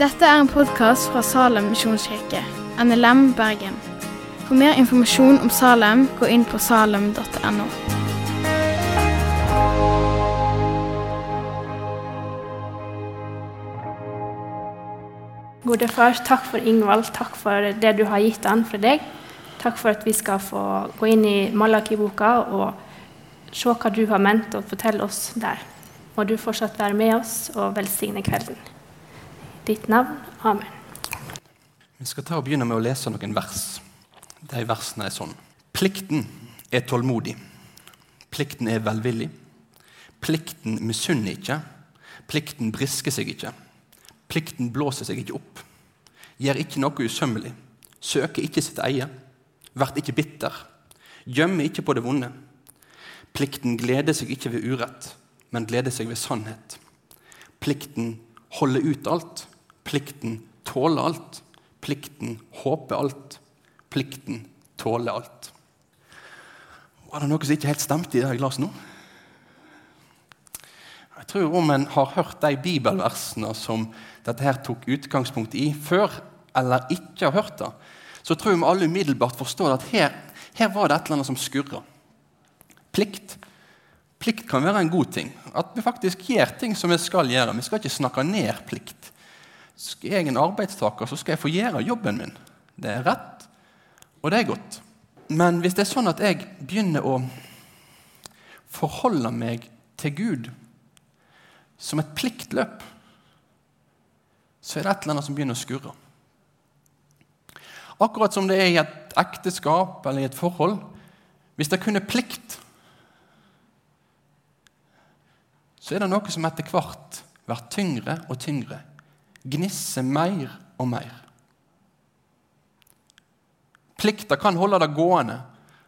Dette er en podkast fra Salem misjonskirke, NLM Bergen. For mer informasjon om Salem, gå inn på salem.no. Gode far, takk for Ingvald. Takk for det du har gitt han fra deg. Takk for at vi skal få gå inn i Malaki-boka og se hva du har ment og fortelle oss der. Må du fortsatt være med oss og velsigne kvelden. Ditt navn. Amen. Vi skal ta og begynne med å lese noen vers. De versene er sånn. Plikten er tålmodig. Plikten er velvillig. Plikten misunner ikke. Plikten brisker seg ikke. Plikten blåser seg ikke opp. Gjør ikke noe usømmelig. Søker ikke sitt eie. Vert ikke bitter. Gjemmer ikke på det vonde. Plikten gleder seg ikke ved urett, men gleder seg ved sannhet. Plikten holder ut alt. Plikten tåler alt. Plikten håper alt. Plikten tåler alt. Var det noe som ikke helt stemte i det jeg nå? Jeg tror Om en har hørt de bibelversene som dette her tok utgangspunkt i før, eller ikke har hørt det, så tror jeg vi alle umiddelbart forstår at her, her var det et eller annet som skurra. Plikt. Plikt kan være en god ting. At vi faktisk gjør ting som vi skal gjøre. Vi skal ikke snakke ned plikt. Skal jeg en arbeidstaker, så skal jeg få gjøre jobben min. Det er rett, og det er godt. Men hvis det er sånn at jeg begynner å forholde meg til Gud som et pliktløp, så er det et eller annet som begynner å skurre. Akkurat som det er i et ekteskap eller i et forhold. Hvis det kun er plikt, så er det noe som etter hvert blir tyngre og tyngre. Gnisser mer og mer. Plikta kan holde det gående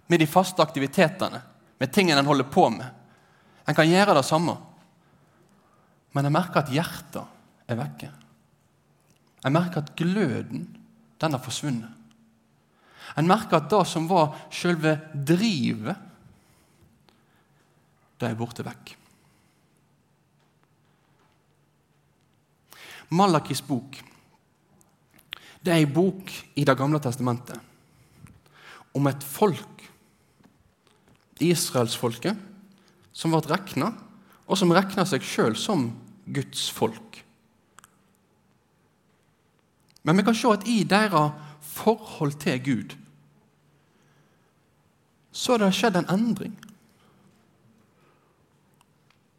med de faste aktivitetene, med tingene en holder på med. En kan gjøre det samme. Men jeg merker at hjertet er vekke. Jeg merker at gløden den har forsvunnet. En merker at det som var selve drivet, det er borte vekk. Malakis bok det er ei bok i Det gamle testamentet om et folk, israelsfolket, som ble regna, og som regna seg sjøl som Guds folk. Men vi kan se at i deres forhold til Gud så har det skjedd en endring.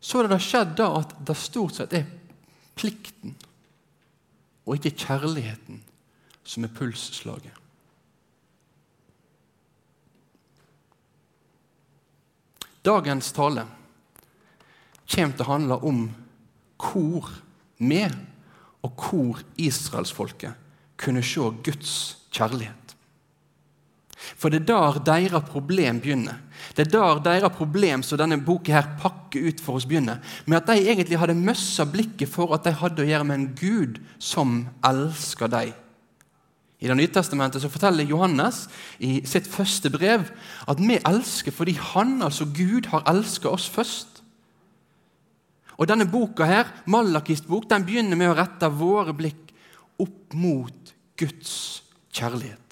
Så har det skjedd at det stort sett er plikten og ikke kjærligheten som er pulsslaget. Dagens tale kommer til å handle om hvor vi og hvor israelsfolket kunne se Guds kjærlighet. For det er der deres problem begynner. Det er der deres problem som denne boka her pakker ut for oss, begynner. Med at de egentlig hadde møssa blikket for at de hadde å gjøre med en Gud som elsker dem. I Det nye testamentet så forteller Johannes i sitt første brev at vi elsker fordi han, altså Gud, har elsket oss først. Og Denne boka her, Malakis bok, den begynner med å rette våre blikk opp mot Guds kjærlighet.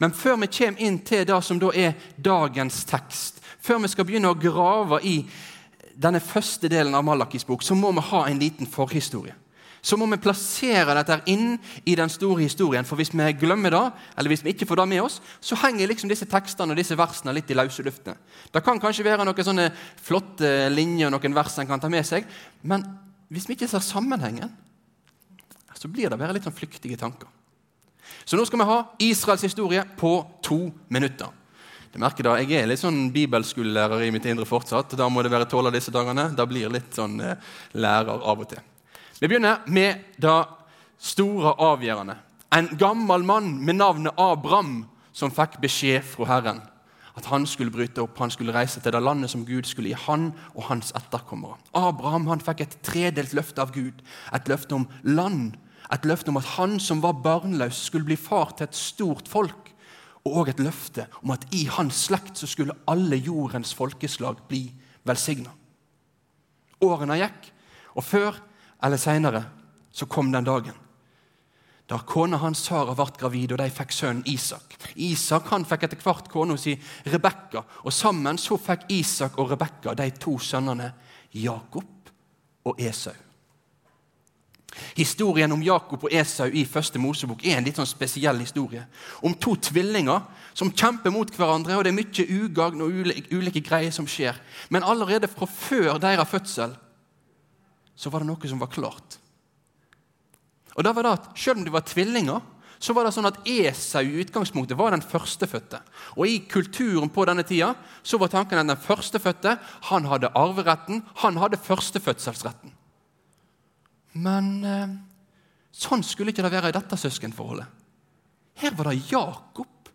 Men før vi kommer inn til det som da er dagens tekst, før vi skal begynne å grave i denne første delen av Malakis bok, så må vi ha en liten forhistorie. Så må vi plassere dette inn i den store historien. For hvis vi glemmer det, eller hvis vi ikke får det med oss, så henger liksom disse tekstene og disse versene litt i løse luftene. Det kan kanskje være noen sånne flotte linjer og noen vers en kan ta med seg, men hvis vi ikke ser sammenhengen, så blir det bare litt sånn flyktige tanker. Så nå skal vi ha Israels historie på to minutter. Du merker da, Jeg er litt sånn bibelskolelærer i mitt indre fortsatt. Da må det være tåle disse dagene. Da blir litt sånn eh, lærer av og til. Vi begynner med det store avgjørende. En gammel mann med navnet Abraham som fikk beskjed fra Herren at han skulle bryte opp, han skulle reise til det landet som Gud skulle gi han og hans etterkommere. Abraham han fikk et tredelt løfte av Gud. Et løfte om land, et løfte om at han som var barnløs, skulle bli far til et stort folk. Og et løfte om at i hans slekt så skulle alle jordens folkeslag bli velsigna. Årene gikk, og før eller seinere så kom den dagen. Da kona hans Sara ble gravid, og de fikk sønnen Isak. Isak han fikk etter hvert kona si Rebekka, og sammen så fikk Isak og Rebekka de to sønnene Jakob og Esau. Historien om Jakob og Esau i første Mosebok er en litt sånn spesiell historie. Om to tvillinger som kjemper mot hverandre, og det er mye ugagn og ulike, ulike greier som skjer. Men allerede fra før deres fødsel så var det noe som var klart. Og da var det at Selv om de var tvillinger, så var det sånn at Esau i utgangspunktet var den førstefødte. Og I kulturen på denne tida så var tanken at den førstefødte han hadde arveretten, han hadde førstefødselsretten. Men eh, sånn skulle ikke det være i dette søskenforholdet. Her var det Jakob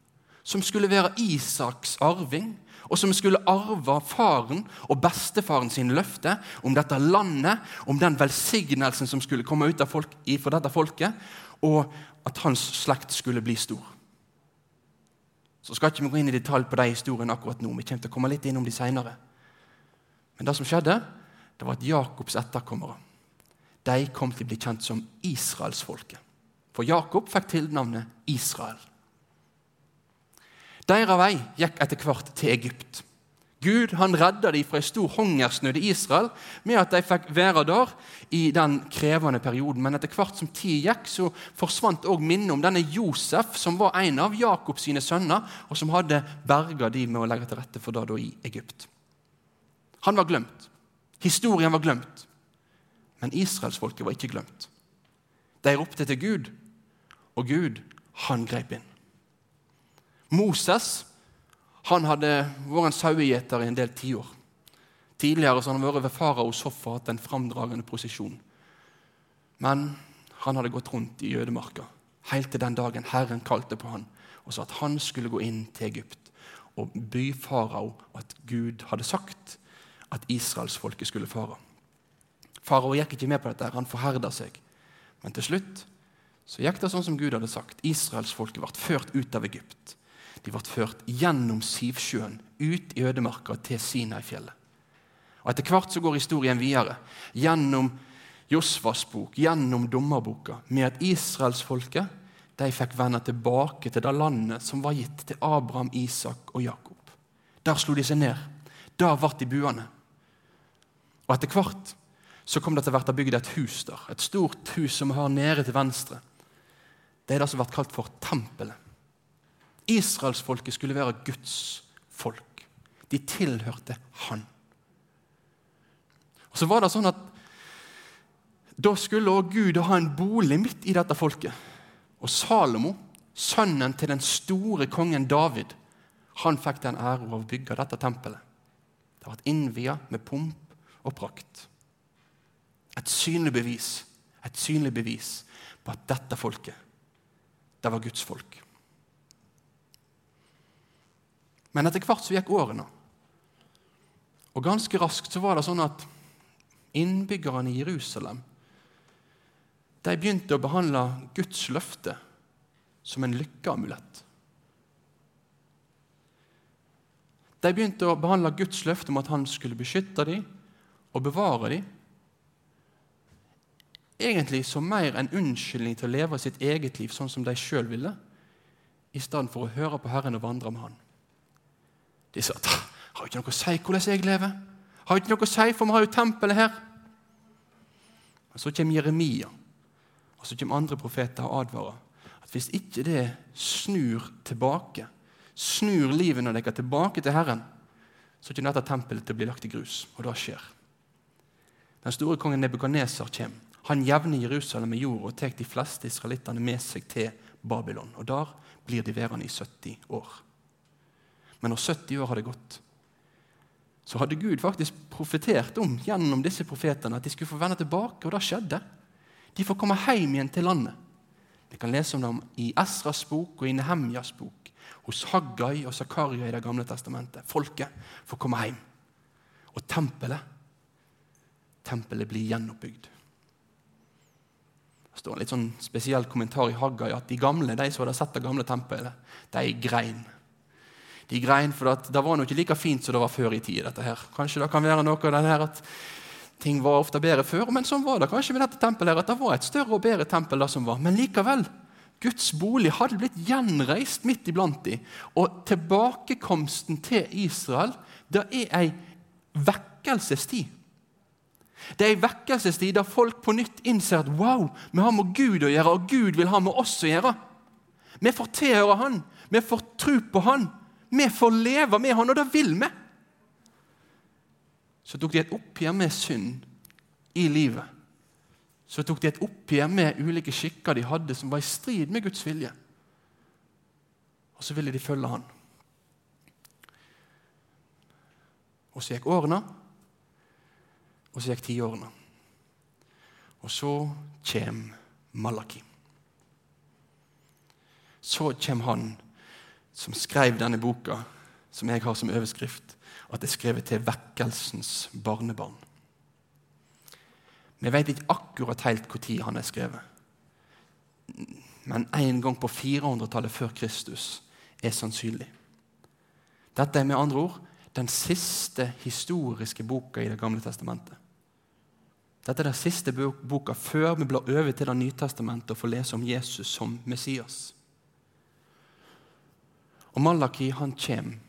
som skulle være Isaks arving, og som skulle arve faren og bestefaren sin løfte om dette landet, om den velsignelsen som skulle komme ut av folk, for dette folket, og at hans slekt skulle bli stor. Så skal ikke vi gå inn i detalj på de historiene akkurat nå. Vi kommer til å komme litt innom de senere. Men det som skjedde, det var at Jakobs etterkommere de kom til å bli kjent som israelsfolket. For Jakob fikk tilnavnet Israel. Deres vei gikk etter hvert til Egypt. Gud han redda dem fra en stor hungersnød i Israel med at de fikk være der i den krevende perioden. Men etter hvert som tid gikk, så forsvant òg minnet om denne Josef, som var en av Jakobs sine sønner, og som hadde berga de med å legge til rette for det da i Egypt. Han var glemt. Historien var glemt. Men israelsfolket var ikke glemt. De ropte til Gud, og Gud, han grep inn. Moses han hadde vært en sauegjeter i en del tiår. Tidligere så hadde han vært ved faraos hoff og hatt en framdragende posisjon. Men han hadde gått rundt i jødemarka helt til den dagen Herren kalte på han og sa at han skulle gå inn til Egypt og by farao at Gud hadde sagt at israelsfolket skulle fare. Farao gikk ikke med på dette, han forherda seg. Men til slutt så gikk det sånn som Gud hadde sagt. Israelsfolket ble ført ut av Egypt. De ble ført gjennom Sivsjøen, ut i ødemarka til Sinai-fjellet. Og Etter hvert så går historien videre, gjennom Josvas bok, gjennom dommerboka, med at israelsfolket de fikk vende tilbake til det landet som var gitt til Abraham, Isak og Jakob. Der slo de seg ned. Der ble de buende. Og Etter hvert så kom det til å bygge et hus der. Et stort hus som vi har nede til venstre. Det er det som blir kalt for tempelet. Israelsfolket skulle være Guds folk. De tilhørte Han. Og så var det sånn at Da skulle også Gud ha en bolig midt i dette folket. Og Salomo, sønnen til den store kongen David, han fikk den ære av å bygge dette tempelet. Det ble innvia med pomp og prakt. Et synlig bevis, et synlig bevis på at dette folket, det var Guds folk. Men etter hvert så gikk årene. Og ganske raskt så var det sånn at innbyggerne i Jerusalem de begynte å behandle Guds løfte som en lykkeamulett. De begynte å behandle Guds løfte om at han skulle beskytte dem og bevare dem. Egentlig som mer en unnskyldning til å leve sitt eget liv sånn som de sjøl ville, i stedet for å høre på Herren og vandre med Han. De sa at har ikke noe å si hvordan jeg lever. Har ikke noe å si, for vi har jo tempelet her. Og Så kommer Jeremia og så kommer andre profeter og advarer at hvis ikke det snur tilbake, snur livene deres tilbake til Herren, så kommer dette tempelet til å bli lagt i grus. Og det skjer. Den store kongen Nebukadneser kommer. Han jevner Jerusalem med jord og tar de fleste israelittene med seg til Babylon. Og Der blir de værende i 70 år. Men når 70 år hadde gått, så hadde Gud faktisk profetert om gjennom disse profetene at de skulle få vende tilbake, og det skjedde. De får komme hjem igjen til landet. Vi kan lese om dem i Esras bok og i Nehemjas bok, hos Haggai og Zakaria i Det gamle testamentet. Folket får komme hjem. Og tempelet tempelet blir gjenoppbygd. Det står en litt sånn spesiell kommentar i Haggai at de gamle, de som hadde sett det gamle tempelet, de grein de grein, for det var nå ikke like fint som det var før i tid. dette her. Kanskje det kan være noe av det her at ting var ofte bedre før, men sånn var det kanskje med dette tempelet. her, at Det var et større og bedre tempel det som var. Men likevel, Guds bolig hadde blitt gjenreist midt iblant dem. Og tilbakekomsten til Israel det er ei vekkelsestid. Det er en vekkelsestid der folk på nytt innser at wow, vi har med Gud å gjøre, og Gud vil ha med oss å gjøre. Vi får tilhøre Han, vi får tro på Han, vi får leve med Han, og det vil vi. Så tok de et oppgjør med synd i livet. Så tok de et oppgjør med ulike skikker de hadde som var i strid med Guds vilje. Og så ville de følge Han. Og så gikk årene, og så gikk tiårene. Og så kommer Malaki. Så kommer han som skrev denne boka, som jeg har som overskrift, at det er skrevet til vekkelsens barnebarn. Vi vet ikke akkurat helt når han er skrevet. Men en gang på 400-tallet før Kristus er sannsynlig. Dette er med andre ord den siste historiske boka i Det gamle testamentet. Dette er den siste boka før vi blar over til Det nye testamentet og får lese om Jesus som Messias. Og Malaki han kommer,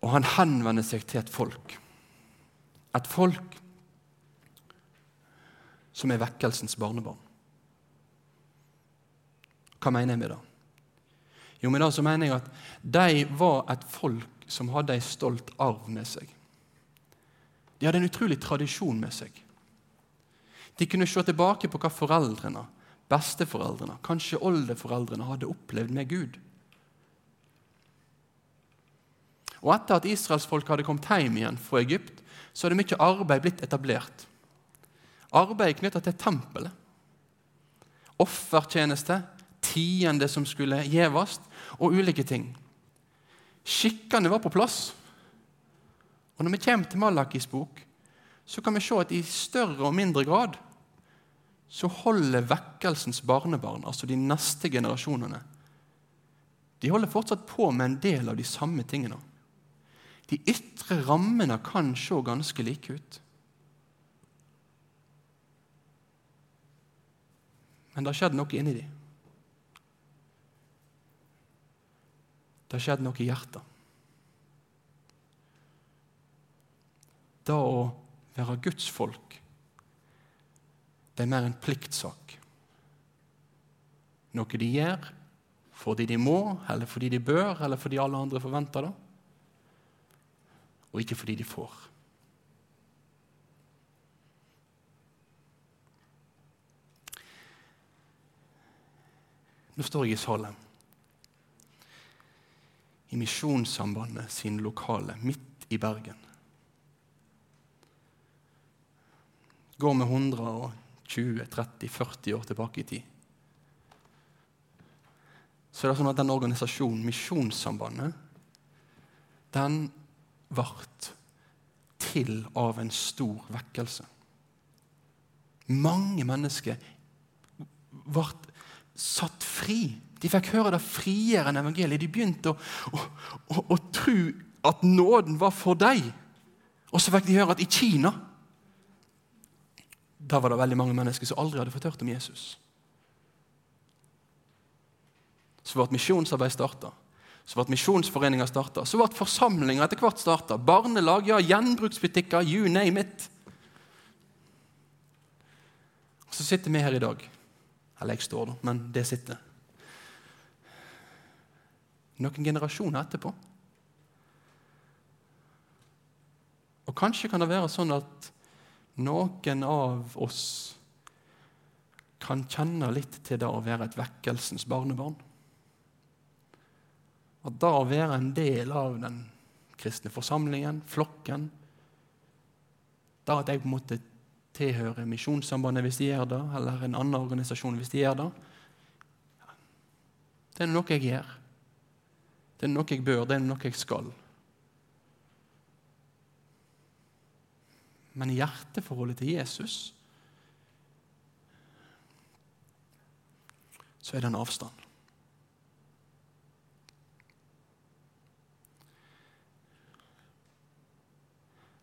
og han henvender seg til et folk. Et folk som er vekkelsens barnebarn. Hva mener jeg med det? Jo, med det så mener jeg at de var et folk som hadde en stolt arv med seg. De hadde en utrolig tradisjon med seg. De kunne se tilbake på hva foreldrene, besteforeldrene, kanskje oldeforeldrene hadde opplevd med Gud. Og Etter at israelsfolket hadde kommet hjem igjen fra Egypt, så hadde mye arbeid blitt etablert. Arbeid knytta til tempelet. Offertjeneste, tiende som skulle gjeves, og ulike ting. Skikkene var på plass. Og Når vi kommer til Malakis bok, så kan vi se at i større og mindre grad så holder vekkelsens barnebarn, altså de neste generasjonene, de holder fortsatt på med en del av de samme tingene. De ytre rammene kan se ganske like ut. Men det har skjedd noe inni dem. Det har skjedd noe i hjertet. Det å være Guds folk, det er mer en pliktsak. Noe de gjør fordi de må, eller fordi de bør, eller fordi alle andre forventer det. Og ikke fordi de får. Nå står jeg i Salem i Misjonssambandet sin lokale midt i Bergen. Går med 120, 30, 40 år tilbake i tid. Så er det sånn at den organisasjonen, Misjonssambandet, den ble til av en stor vekkelse. Mange mennesker ble satt fri de fikk høre det friere enn evangeliet. De begynte å, å, å, å tro at nåden var for dem. Og så fikk de høre at i Kina der var det veldig mange mennesker som aldri hadde fått hørt om Jesus. Så ble misjonsarbeid starta. Så ble misjonsforeninger starta. Så ble forsamlinger etter hvert starta. Barnelag, ja, gjenbruksbutikker, you name it. Og så sitter vi her i dag. Eller jeg står, da, men det sitter noen generasjoner etterpå. Og Kanskje kan det være sånn at noen av oss kan kjenne litt til det å være et vekkelsens barnebarn. At det å være en del av den kristne forsamlingen, flokken Det at jeg på en måte tilhører Misjonssambandet hvis de gjør det, eller en annen organisasjon hvis de gjør det Det er noe jeg gjør. Det er noe jeg bør, det er noe jeg skal. Men hjerteforholdet til Jesus så er det en avstand.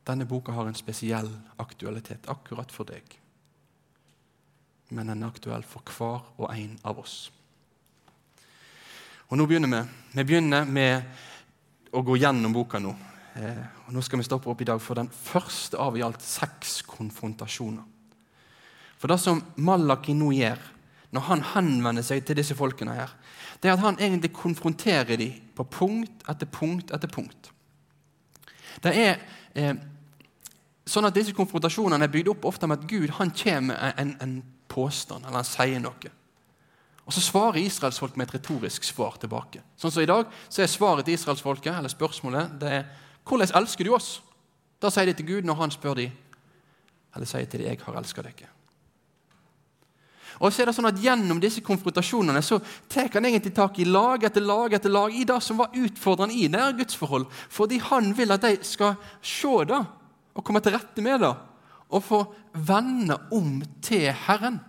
denne boka har en spesiell aktualitet akkurat for deg. Men den er aktuell for hver og en av oss. Og Nå begynner vi. Vi begynner med å gå gjennom boka nå. Eh, og Nå skal vi stoppe opp i dag for den første av i alt seks konfrontasjoner. For det som Malaki nå gjør, når han henvender seg til disse folkene, her, det er at han egentlig konfronterer dem på punkt etter punkt etter punkt. Det er eh, sånn at Disse konfrontasjonene er bygd opp ofte med at Gud han kommer med en, en påstand, eller han sier noe. Og Så svarer israelsfolk med et retorisk svar tilbake. Sånn som I dag så er svaret til israelsfolket, eller spørsmålet det er 'Hvordan elsker du oss?' Da sier de til Gud når han spør dem, eller sier til dem 'Jeg har elsket dere'. Og så er det sånn at Gjennom disse konfrontasjonene så tar han egentlig tak i lag etter lag etter lag i det som var utfordrende i nære gudsforhold. Fordi han vil at de skal se det og komme til rette med det og få vende om til Herren.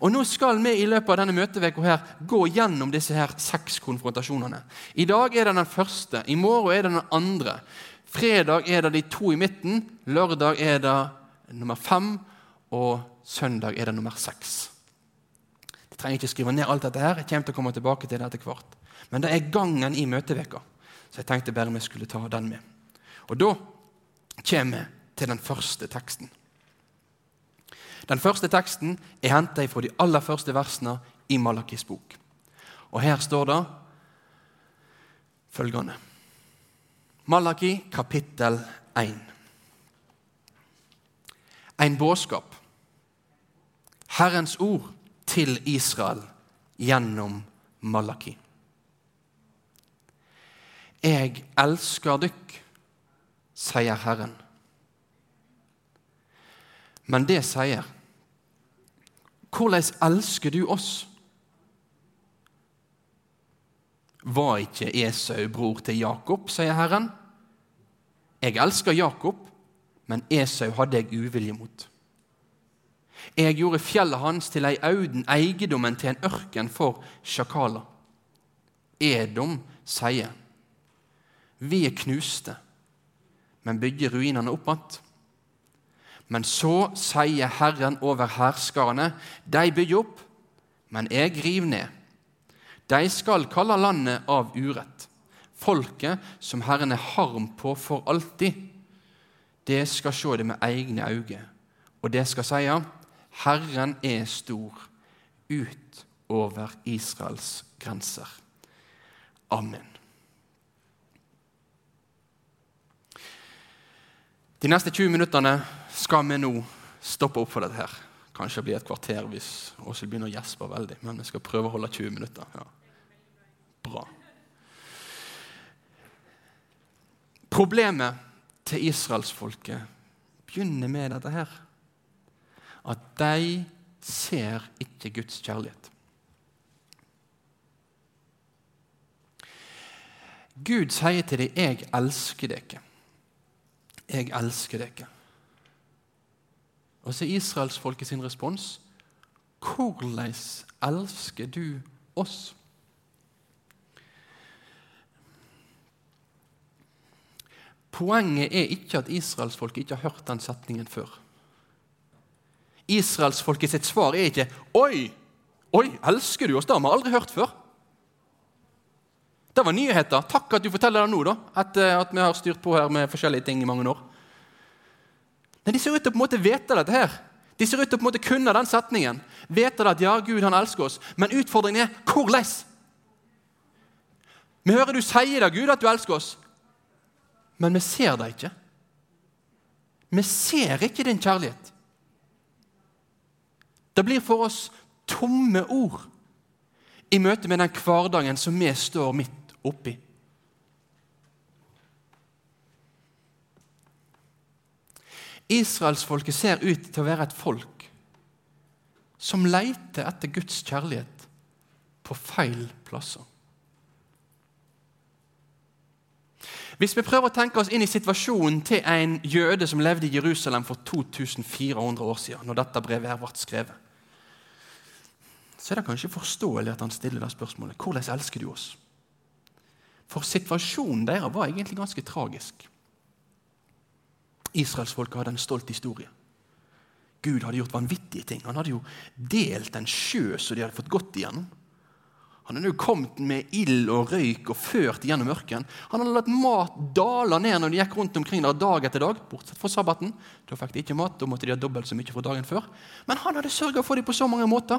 Og Nå skal vi i løpet av denne møteveka her gå gjennom disse her seks konfrontasjonene. I dag er det den første, i morgen er det den andre. Fredag er det de to i midten, lørdag er det nummer fem, og søndag er det nummer seks. Jeg trenger ikke skrive ned alt dette. her, jeg kommer til å komme tilbake til det etter hvert. Men det er gangen i møteveka, så jeg tenkte bare vi skulle ta den med. Og Da kommer vi til den første teksten. Den første teksten er hentet fra de aller første versene i Malakis bok. Og Her står det følgende Malaki kapittel 1. En budskap. Herrens ord til Israel gjennom Malaki. Jeg elsker dykk, sier Herren. Men det sier hvordan elsker du oss? Var ikke Esau bror til Jakob, sier Herren. Jeg elsker Jakob, men Esau hadde jeg uvilje mot. Jeg gjorde fjellet hans til ei auden, eiendommen til en ørken for sjakaler. Edom sier, vi er knuste, men bygger ruinene opp igjen. Men så sier Herren over herskarene, de bygger opp, men jeg river ned. De skal kalle landet av urett. Folket som Herren er harm på for alltid, det skal se det med egne øyne. Og det skal si Herren er stor utover Israels grenser. Amen. De neste 20 minuttene skal vi nå stoppe opp for dette her. Kanskje det blir et kvarter hvis Åshild begynner å gjespe veldig. Men vi skal prøve å holde 20 minutter. Ja. Bra. Problemet til israelsfolket begynner med dette her. At de ser ikke Guds kjærlighet. Gud sier til dem 'Jeg elsker dere'. Jeg elsker dere. Og så er israelsfolket sin respons Hvordan elsker du oss? Poenget er ikke at israelsfolket ikke har hørt den setningen før. Israelsfolket sitt svar er ikke 'Oi, oi, elsker du oss?' Det har vi aldri hørt før. Det var nyheter. Takk at du forteller det nå, da, etter at vi har styrt på her med forskjellige ting i mange år. Nei, De ser ut til å på en måte vite dette her. De ser ut til å på en måte kunne den setningen. Vite at ja, Gud han elsker oss. Men utfordringen er hvordan? Vi hører du sier det, Gud, at du elsker oss, men vi ser det ikke. Vi ser ikke din kjærlighet. Det blir for oss tomme ord i møte med den hverdagen som vi står midt oppi. Israelsfolket ser ut til å være et folk som leter etter Guds kjærlighet på feil plasser. Hvis vi prøver å tenke oss inn i situasjonen til en jøde som levde i Jerusalem for 2400 år siden, når dette brevet ble skrevet, så er det kanskje forståelig at han stiller det spørsmålet hvordan elsker du oss? For situasjonen deres var egentlig ganske tragisk. Israelsfolket hadde en stolt historie. Gud hadde gjort vanvittige ting. Han hadde jo delt en sjø så de hadde fått gått igjennom. Han hadde jo kommet med ild og røyk og ført gjennom ørkenen. Han hadde latt mat dale ned når de gikk rundt omkring der dag etter dag, bortsett fra sabbaten. Da fikk de ikke mat, da måtte de ha dobbelt så mye fra dagen før. Men han hadde sørga for dem på så mange måter.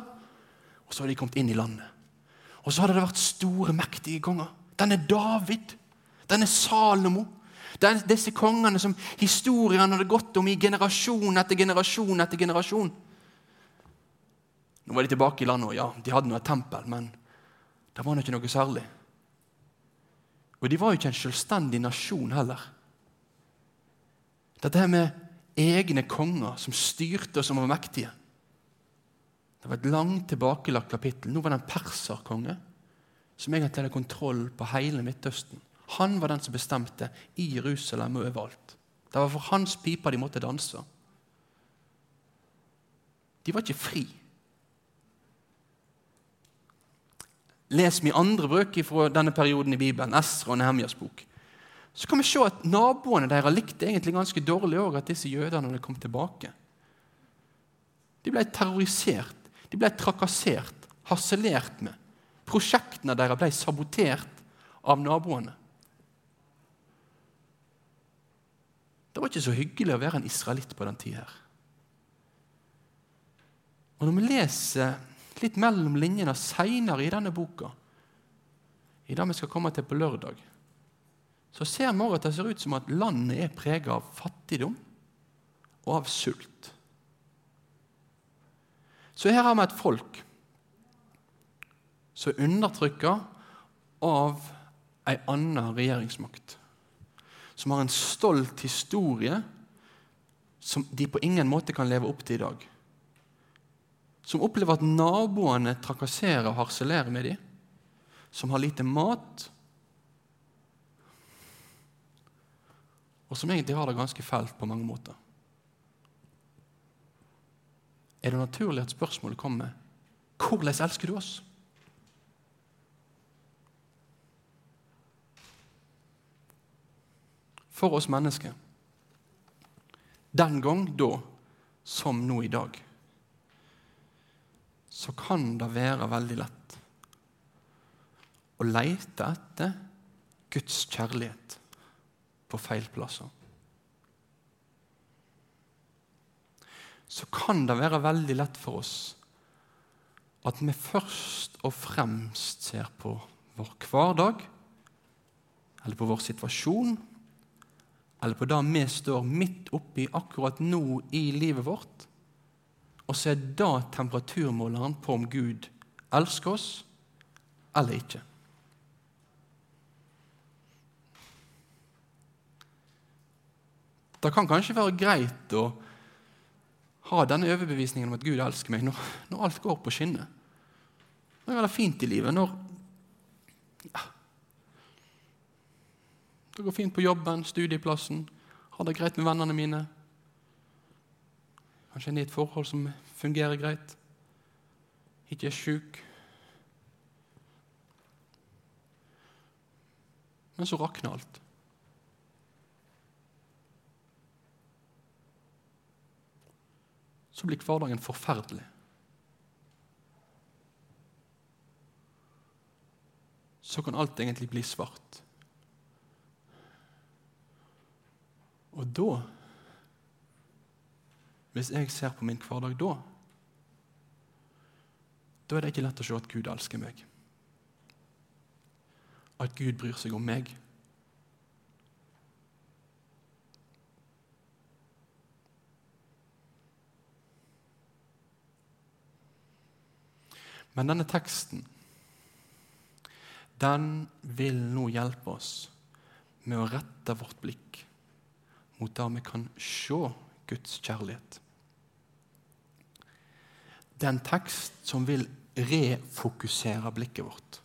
Og så hadde de kommet inn i landet. Og så hadde det vært store, mektige konger. Denne David, denne Salomo. Den, disse kongene som historiene hadde gått om i generasjon etter generasjon etter generasjon. Nå var de tilbake i landet, og ja, de hadde nå et tempel, men det var ikke noe særlig. Og de var jo ikke en selvstendig nasjon heller. Dette her med egne konger som styrte og som var mektige. Det var et langt tilbakelagt kapittel. Nå var det en perserkonge som egentlig hadde kontroll på hele Midtøsten. Han var den som bestemte i Jerusalem og overalt. Det var for hans piper de måtte danse. De var ikke fri. Leser vi andre bøker fra denne perioden i Bibelen, Esra og Nehemjas bok, så kan vi se at naboene deres likte egentlig ganske dårlig også at disse jødene hadde kommet tilbake. De ble terrorisert, de ble trakassert, harselert med. Prosjektene deres ble sabotert av naboene. Det var ikke så hyggelig å være en israelitt på den tida. Og når vi leser litt mellom linjene seinere i denne boka, i det vi skal komme til på lørdag, så ser vi at det ser ut som at landet er preget av fattigdom og av sult. Så her har vi et folk som er undertrykka av ei anna regjeringsmakt. Som har en stolt historie som de på ingen måte kan leve opp til i dag som opplever at naboene trakasserer og harselerer med dem, som har lite mat, og som egentlig har det ganske fælt på mange måter. Er det naturlig at spørsmålet kommer hvordan elsker du oss? For oss mennesker. Den gang da som nå i dag så kan det være veldig lett å leite etter Guds kjærlighet på feil plasser. Så kan det være veldig lett for oss at vi først og fremst ser på vår hverdag, eller på vår situasjon, eller på det vi står midt oppi akkurat nå i livet vårt, og så er det temperaturmåleren på om Gud elsker oss eller ikke. Det kan kanskje være greit å ha denne overbevisningen om at Gud elsker meg, når, når alt går på skinner. Når jeg har det fint i livet, når Det går fint på jobben, studieplassen, har det greit med vennene mine. Kanskje en i et forhold som fungerer greit. Ikke er sjuk. Men så rakner alt. Så blir hverdagen forferdelig. Så kan alt egentlig bli svart. Og da hvis jeg ser på min hverdag da, da er det ikke lett å se at Gud elsker meg. At Gud bryr seg om meg. Men denne teksten den vil nå hjelpe oss med å rette vårt blikk mot der vi kan se Guds kjærlighet. Det er en tekst som vil refokusere blikket vårt.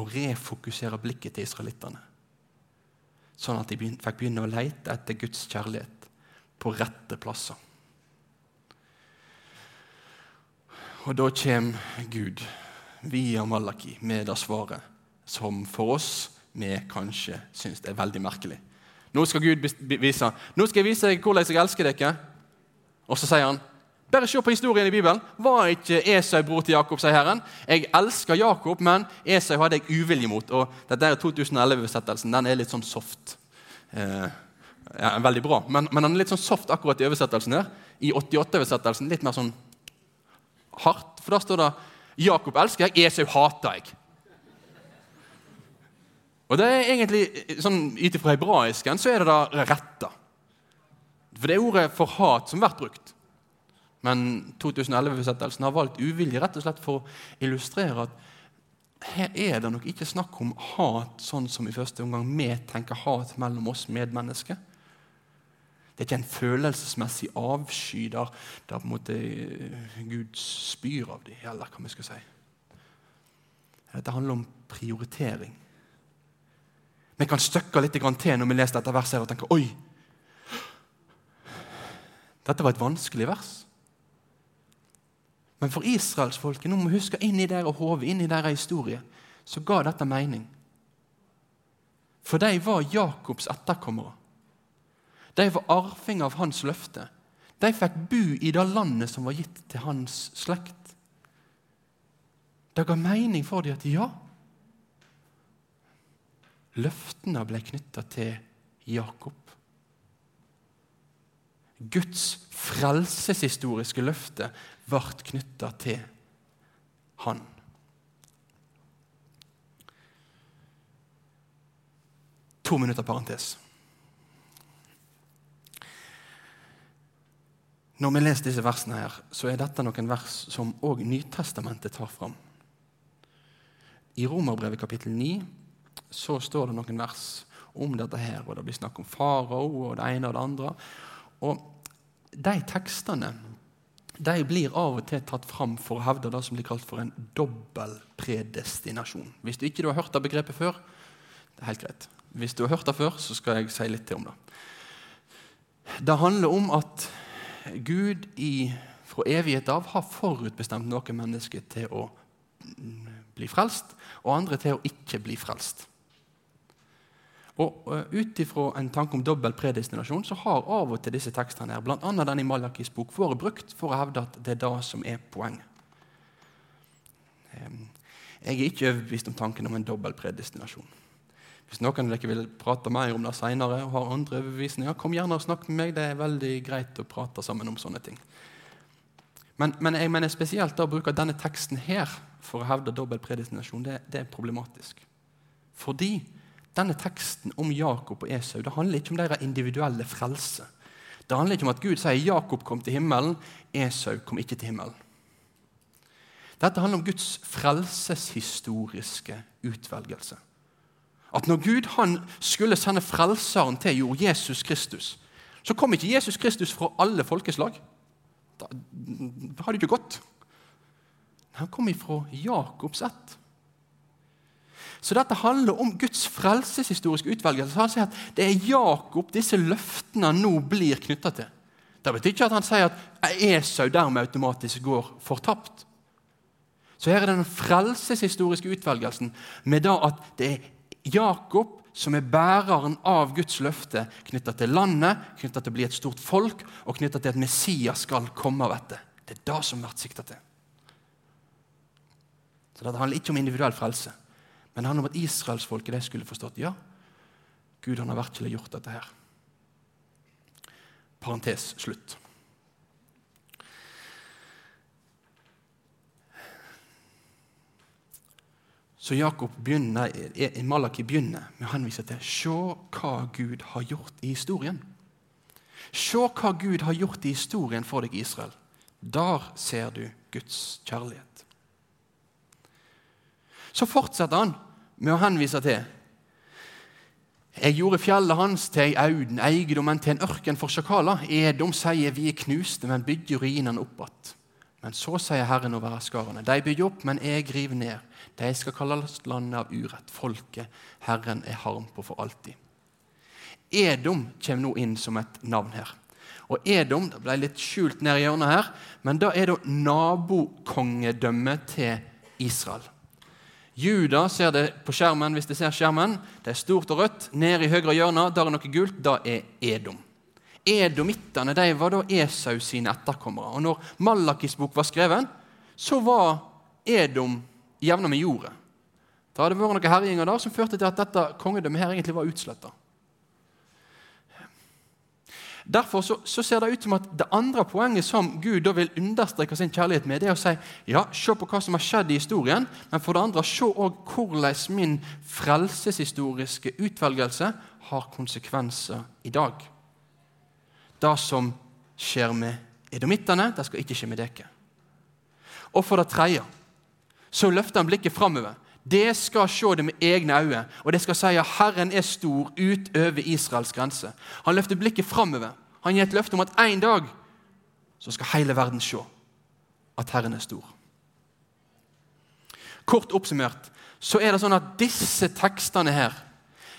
Og refokusere blikket til israelittene. Sånn at de fikk begynne å lete etter Guds kjærlighet på rette plasser. Og da kommer Gud via Malaki med det svaret. som for oss vi kanskje syns er veldig merkelig. Nå skal Gud vise Nå skal jeg vise deg hvordan jeg elsker dere. Og så sier han bare se på historien i Bibelen. Var ikke Esau bror til Jakob, sier Herren. Jeg elsker Jakob, men Esau hadde jeg uvilje mot. Og dette er 2011-oversettelsen. Den er litt sånn soft. Eh, ja, veldig bra, men, men, den er litt sånn soft akkurat i oversettelsen. her. I 88-oversettelsen litt mer sånn hardt. For da står det 'Jakob elsker jeg, Esau hater jeg'. Og det er egentlig, sånn Ut ifra hebraisken så er det da retta. For det er ordet for hat som vært brukt. Men 2011-besettelsen har valgt uvilje rett og slett for å illustrere at her er det nok ikke snakk om hat sånn som i første omgang vi tenker hat mellom oss medmennesker. Det er ikke en følelsesmessig avsky der, der på en måte Gud spyr av dem, eller hva vi skal si. Dette handler om prioritering. Vi kan støkke litt til når vi leser dette verset og tenker Oi! Dette var et vanskelig vers. Men for israelsfolket, nå må vi huske inn i deres hode, i deres historie, så ga dette mening. For de var Jakobs etterkommere. De var arvinger av hans løfte. De fikk bo i det landet som var gitt til hans slekt. Det ga mening for dem at ja, løftene ble knytta til Jakob. Guds frelseshistoriske løfte ble knytta til han. To minutter parentes. Når vi leser disse versene, her, så er dette noen vers som òg Nytestamentet tar fram. I Romerbrevet kapittel 9 så står det noen vers om dette her, og det blir snakk om farao og det ene og det andre. Og De tekstene de blir av og til tatt fram for å hevde det som blir kalt for en dobbel predestinasjon. Hvis du ikke har hørt det begrepet før, det er helt greit. Hvis du har hørt det før, så skal jeg si litt til om det. Det handler om at Gud i, fra evighet av har forutbestemt noen mennesker til å bli frelst, og andre til å ikke bli frelst. Og uh, Ut ifra en tanke om dobbel predestinasjon så har av og til disse tekstene her, bl.a. den i Malakis bok, vært brukt for å hevde at det er det som er poenget. Um, jeg er ikke overbevist om tanken om en dobbel predestinasjon. Hvis noen av dere vil prate mer om det senere, og har andre overbevisninger, kom gjerne og snakk med meg. Det er veldig greit å prate sammen om sånne ting. Men, men jeg mener spesielt da å bruke denne teksten her for å hevde dobbel predestinasjon, det, det er problematisk. Fordi denne teksten om Jakob og Esau det handler ikke om deres individuelle frelse. Det handler ikke om at Gud sier Jakob kom til himmelen, Esau kom ikke til himmelen. Dette handler om Guds frelseshistoriske utvelgelse. At når Gud han skulle sende frelseren til jord, Jesus Kristus, så kom ikke Jesus Kristus fra alle folkeslag. Da hadde det ikke gått. Han kom ifra Jakobs ett. Så dette handler om Guds frelseshistoriske utvelgelse. Han sier at Det er Jakob disse løftene nå blir knytta til. Det betyr ikke at han sier at Esau dermed automatisk går fortapt. Så her er den frelseshistoriske utvelgelsen med da at det er Jakob som er bæreren av Guds løfte knytta til landet, knytta til å bli et stort folk og knytta til at Messias skal komme av dette. Det er det som blir sikta til. Så Dette handler ikke om individuell frelse. Men det handler om at israelsfolket skulle forstått ja, Gud han har virkelig gjort dette her. Parentes slutt. Så Jakob begynner, Malaki begynner med å henvise til se hva Gud har gjort i historien. Se hva Gud har gjort i historien for deg, Israel. Der ser du Guds kjærlighet. Så fortsetter han med å henvise til Jeg gjorde fjellet hans til ei auden, eiendommen til en ørken for sjakaler. Edom sier vi er knuste, men bygger ruinene opp igjen. Men så sier Herren over herskarene, de bygger opp, men jeg river ned. De skal kalles landet av urett, folket Herren er harm på for alltid. Edom kommer nå inn som et navn her. Og Edom det ble litt skjult ned i hjørnet her, men da er det nabokongedømmet til Israel. Juda ser det på skjermen hvis de ser skjermen. Det er stort og rødt. Nede i høyre hjørne der er noe gult. Da er Edom. Edomittene de var da Esau sine etterkommere. Og når Malakis bok var skrevet, så var Edom jevna med jordet. Da hadde det vært noen herjinger der som førte til at dette kongedømmet her egentlig var utsletta. Derfor så, så, ser det ut som at det andre poenget som Gud da vil understreke sin kjærlighet med, det er å si ja, se på hva som har skjedd i historien, men for det andre se også hvordan min frelseshistoriske utvelgelse har konsekvenser i dag. Det som skjer med edomittene, det skal ikke skje med dere. Og for det tredje så løfter han blikket framover. Det skal se det med egne øyne, og det skal si at Herren er stor utover Israels grense. Han løfter blikket framover. Han gir et løfte om at en dag så skal hele verden se at Herren er stor. Kort oppsummert så er det sånn at disse tekstene her,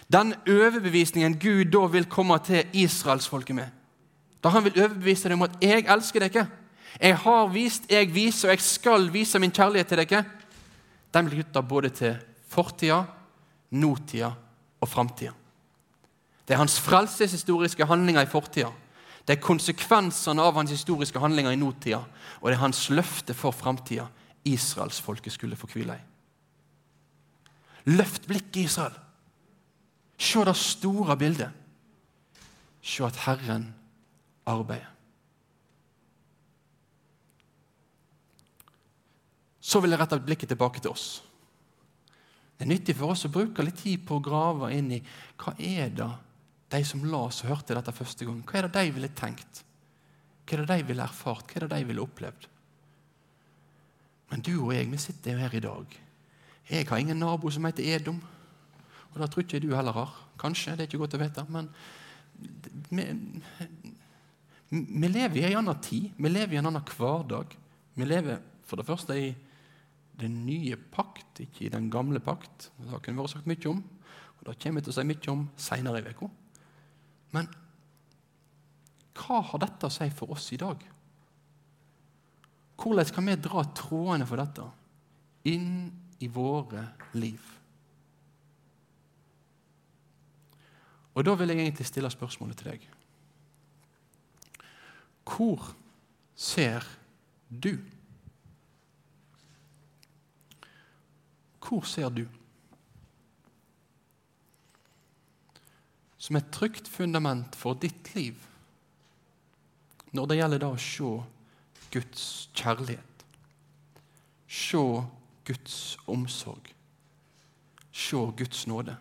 den overbevisningen Gud da vil komme til israelsfolket med, da han vil overbevise dem om at 'jeg elsker dere', 'jeg har vist, jeg viser, og jeg skal vise min kjærlighet til dere', den blir knytta både til fortida, nåtida og framtida. Det er hans frelseshistoriske handlinger i fortida. Det er konsekvensene av hans historiske handlinger i nåtida, og det er hans løfte for framtida israelsfolket skulle få hvile i. Løft blikket, Israel. Se det store bildet. Se at Herren arbeider. Så vil jeg rette blikket tilbake til oss. Det er nyttig for oss å bruke litt tid på å grave inn i hva er det de som la oss og hørte dette første gang. Hva er det de ville tenkt? Hva er det de ville erfart? Hva er det de ville opplevd? Men du og jeg, vi sitter jo her i dag. Jeg har ingen nabo som heter Edom. Og det tror ikke du heller har. Kanskje, det er ikke godt å vite. Men vi, vi lever i en annen tid. Vi lever i en annen hverdag. Vi lever for det første i den nye pakt, ikke i den gamle pakt. Det kunne vært sagt mye om, og det kommer vi til å si mye om seinere i uka. Men hva har dette å si for oss i dag? Hvordan kan vi dra trådene for dette inn i våre liv? Og Da vil jeg egentlig stille spørsmålet til deg. Hvor ser du? Hvor ser du? Som et trygt fundament for ditt liv når det gjelder da å se Guds kjærlighet, se Guds omsorg, se Guds nåde.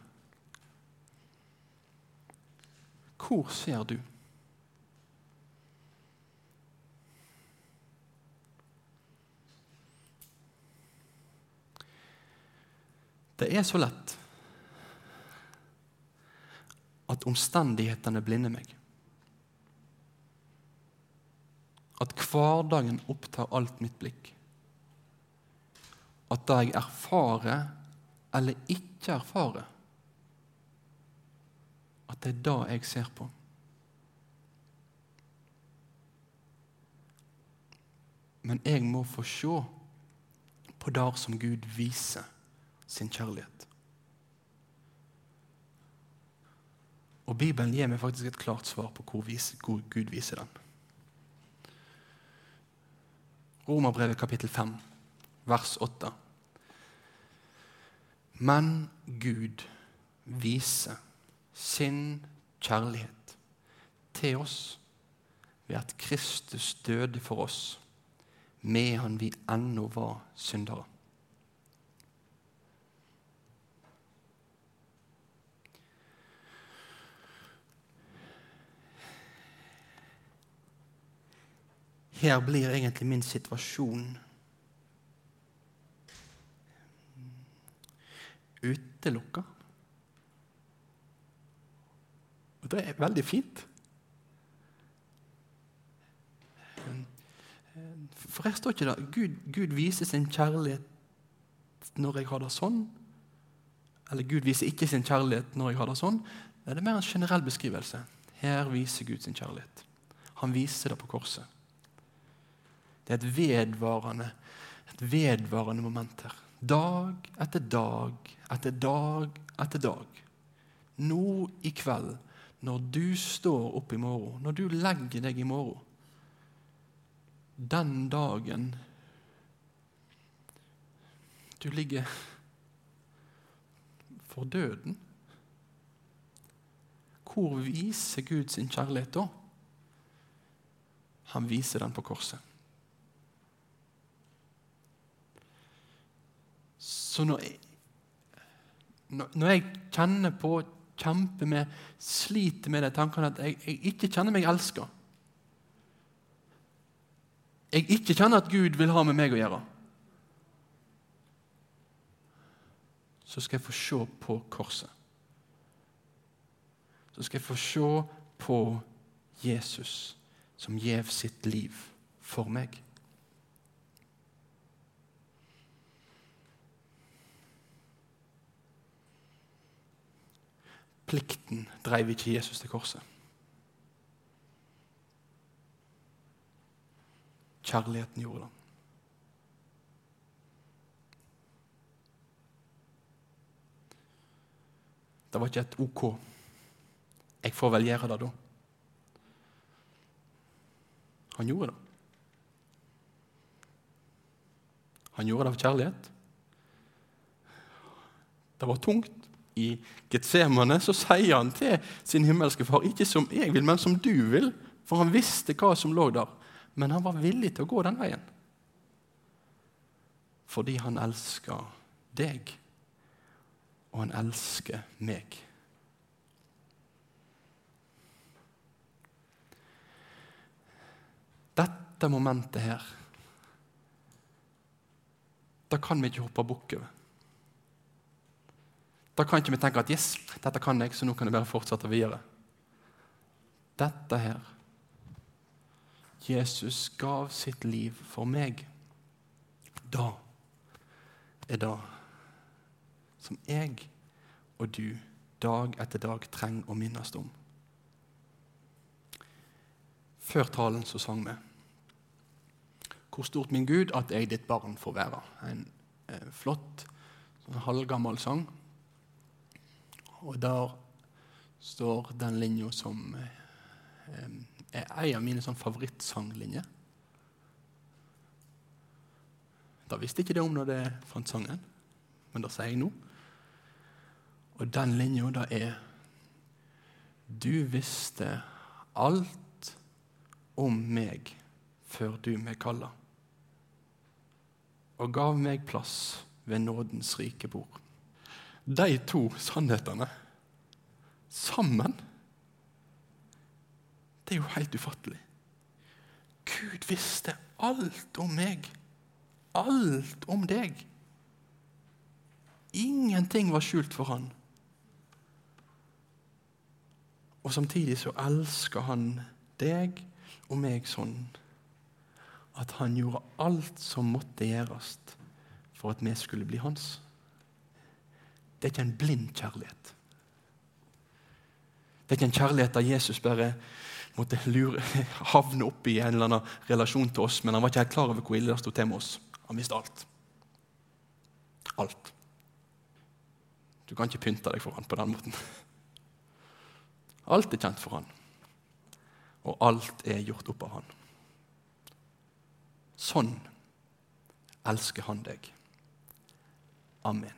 Hvor ser du? Det er så lett at omstendighetene blinder meg. At hverdagen opptar alt mitt blikk. At det jeg erfarer eller ikke erfarer, at det er det jeg ser på. Men jeg må få se på det som Gud viser sin kjærlighet. Og Bibelen gir meg faktisk et klart svar på hvor, vis, hvor Gud viser den. Romerbrevet kapittel 5, vers 8. Men Gud viser sin kjærlighet til oss ved at Kristus døde for oss medan vi ennå var syndere. Her blir egentlig min situasjon utelukka. Og det er veldig fint. For her står ikke det Gud, Gud viser sin kjærlighet når jeg har det sånn. Eller Gud viser ikke sin kjærlighet når jeg har det sånn. Det er mer en generell beskrivelse. Her viser Gud sin kjærlighet. Han viser det på korset. Det er et vedvarende, et vedvarende moment her. dag etter dag etter dag etter dag. Nå i kveld, når du står opp i morgen, når du legger deg i morgen Den dagen du ligger for døden Hvor viser Gud sin kjærlighet da? Han viser den på korset. Så når jeg, når jeg kjenner på, kjemper med, sliter med de tankene at jeg, jeg ikke kjenner meg elska Jeg ikke kjenner at Gud vil ha med meg å gjøre Så skal jeg få se på korset. Så skal jeg få se på Jesus som gjev sitt liv for meg. Plikten dreiv ikke Jesus til korset. Kjærligheten gjorde det. Det var ikke et OK. Jeg får vel gjøre det, da. Han gjorde det. Han gjorde det av kjærlighet. Det var tungt. I Getsemane så sier han til sin himmelske far ikke som jeg vil, men som du vil. For han visste hva som lå der. Men han var villig til å gå den veien. Fordi han elsker deg, og han elsker meg. Dette momentet her, da kan vi ikke hoppe bukk over. Da kan ikke vi tenke at 'yes, dette kan jeg, så nå kan jeg bare fortsette videre'. Dette her Jesus gav sitt liv for meg. Da er det som jeg og du dag etter dag trenger å minnes om. Før talen så sang vi hvor stort min Gud at jeg ditt barn får være. En eh, flott, sånn halvgammel sang. Og der står den linja som eh, er en av mine sånn favorittsanglinjer. Da visste jeg ikke det om når det fant sangen, men det sier jeg nå. Og den linja, da er Du visste alt om meg før du meg kalla og gav meg plass ved nådens rike bord. De to sannhetene sammen Det er jo helt ufattelig. Gud visste alt om meg. Alt om deg. Ingenting var skjult for han. Og samtidig så elsker han deg og meg sånn at han gjorde alt som måtte gjøres for at vi skulle bli hans. Det er ikke en blind kjærlighet. Det er ikke en kjærlighet der Jesus bare måtte lure, havne opp i en eller annen relasjon til oss, men han var ikke helt klar over hvor ille det sto til med oss. Han visste alt. Alt. Du kan ikke pynte deg for han på den måten. Alt er kjent for han, og alt er gjort opp av han. Sånn elsker han deg. Amen.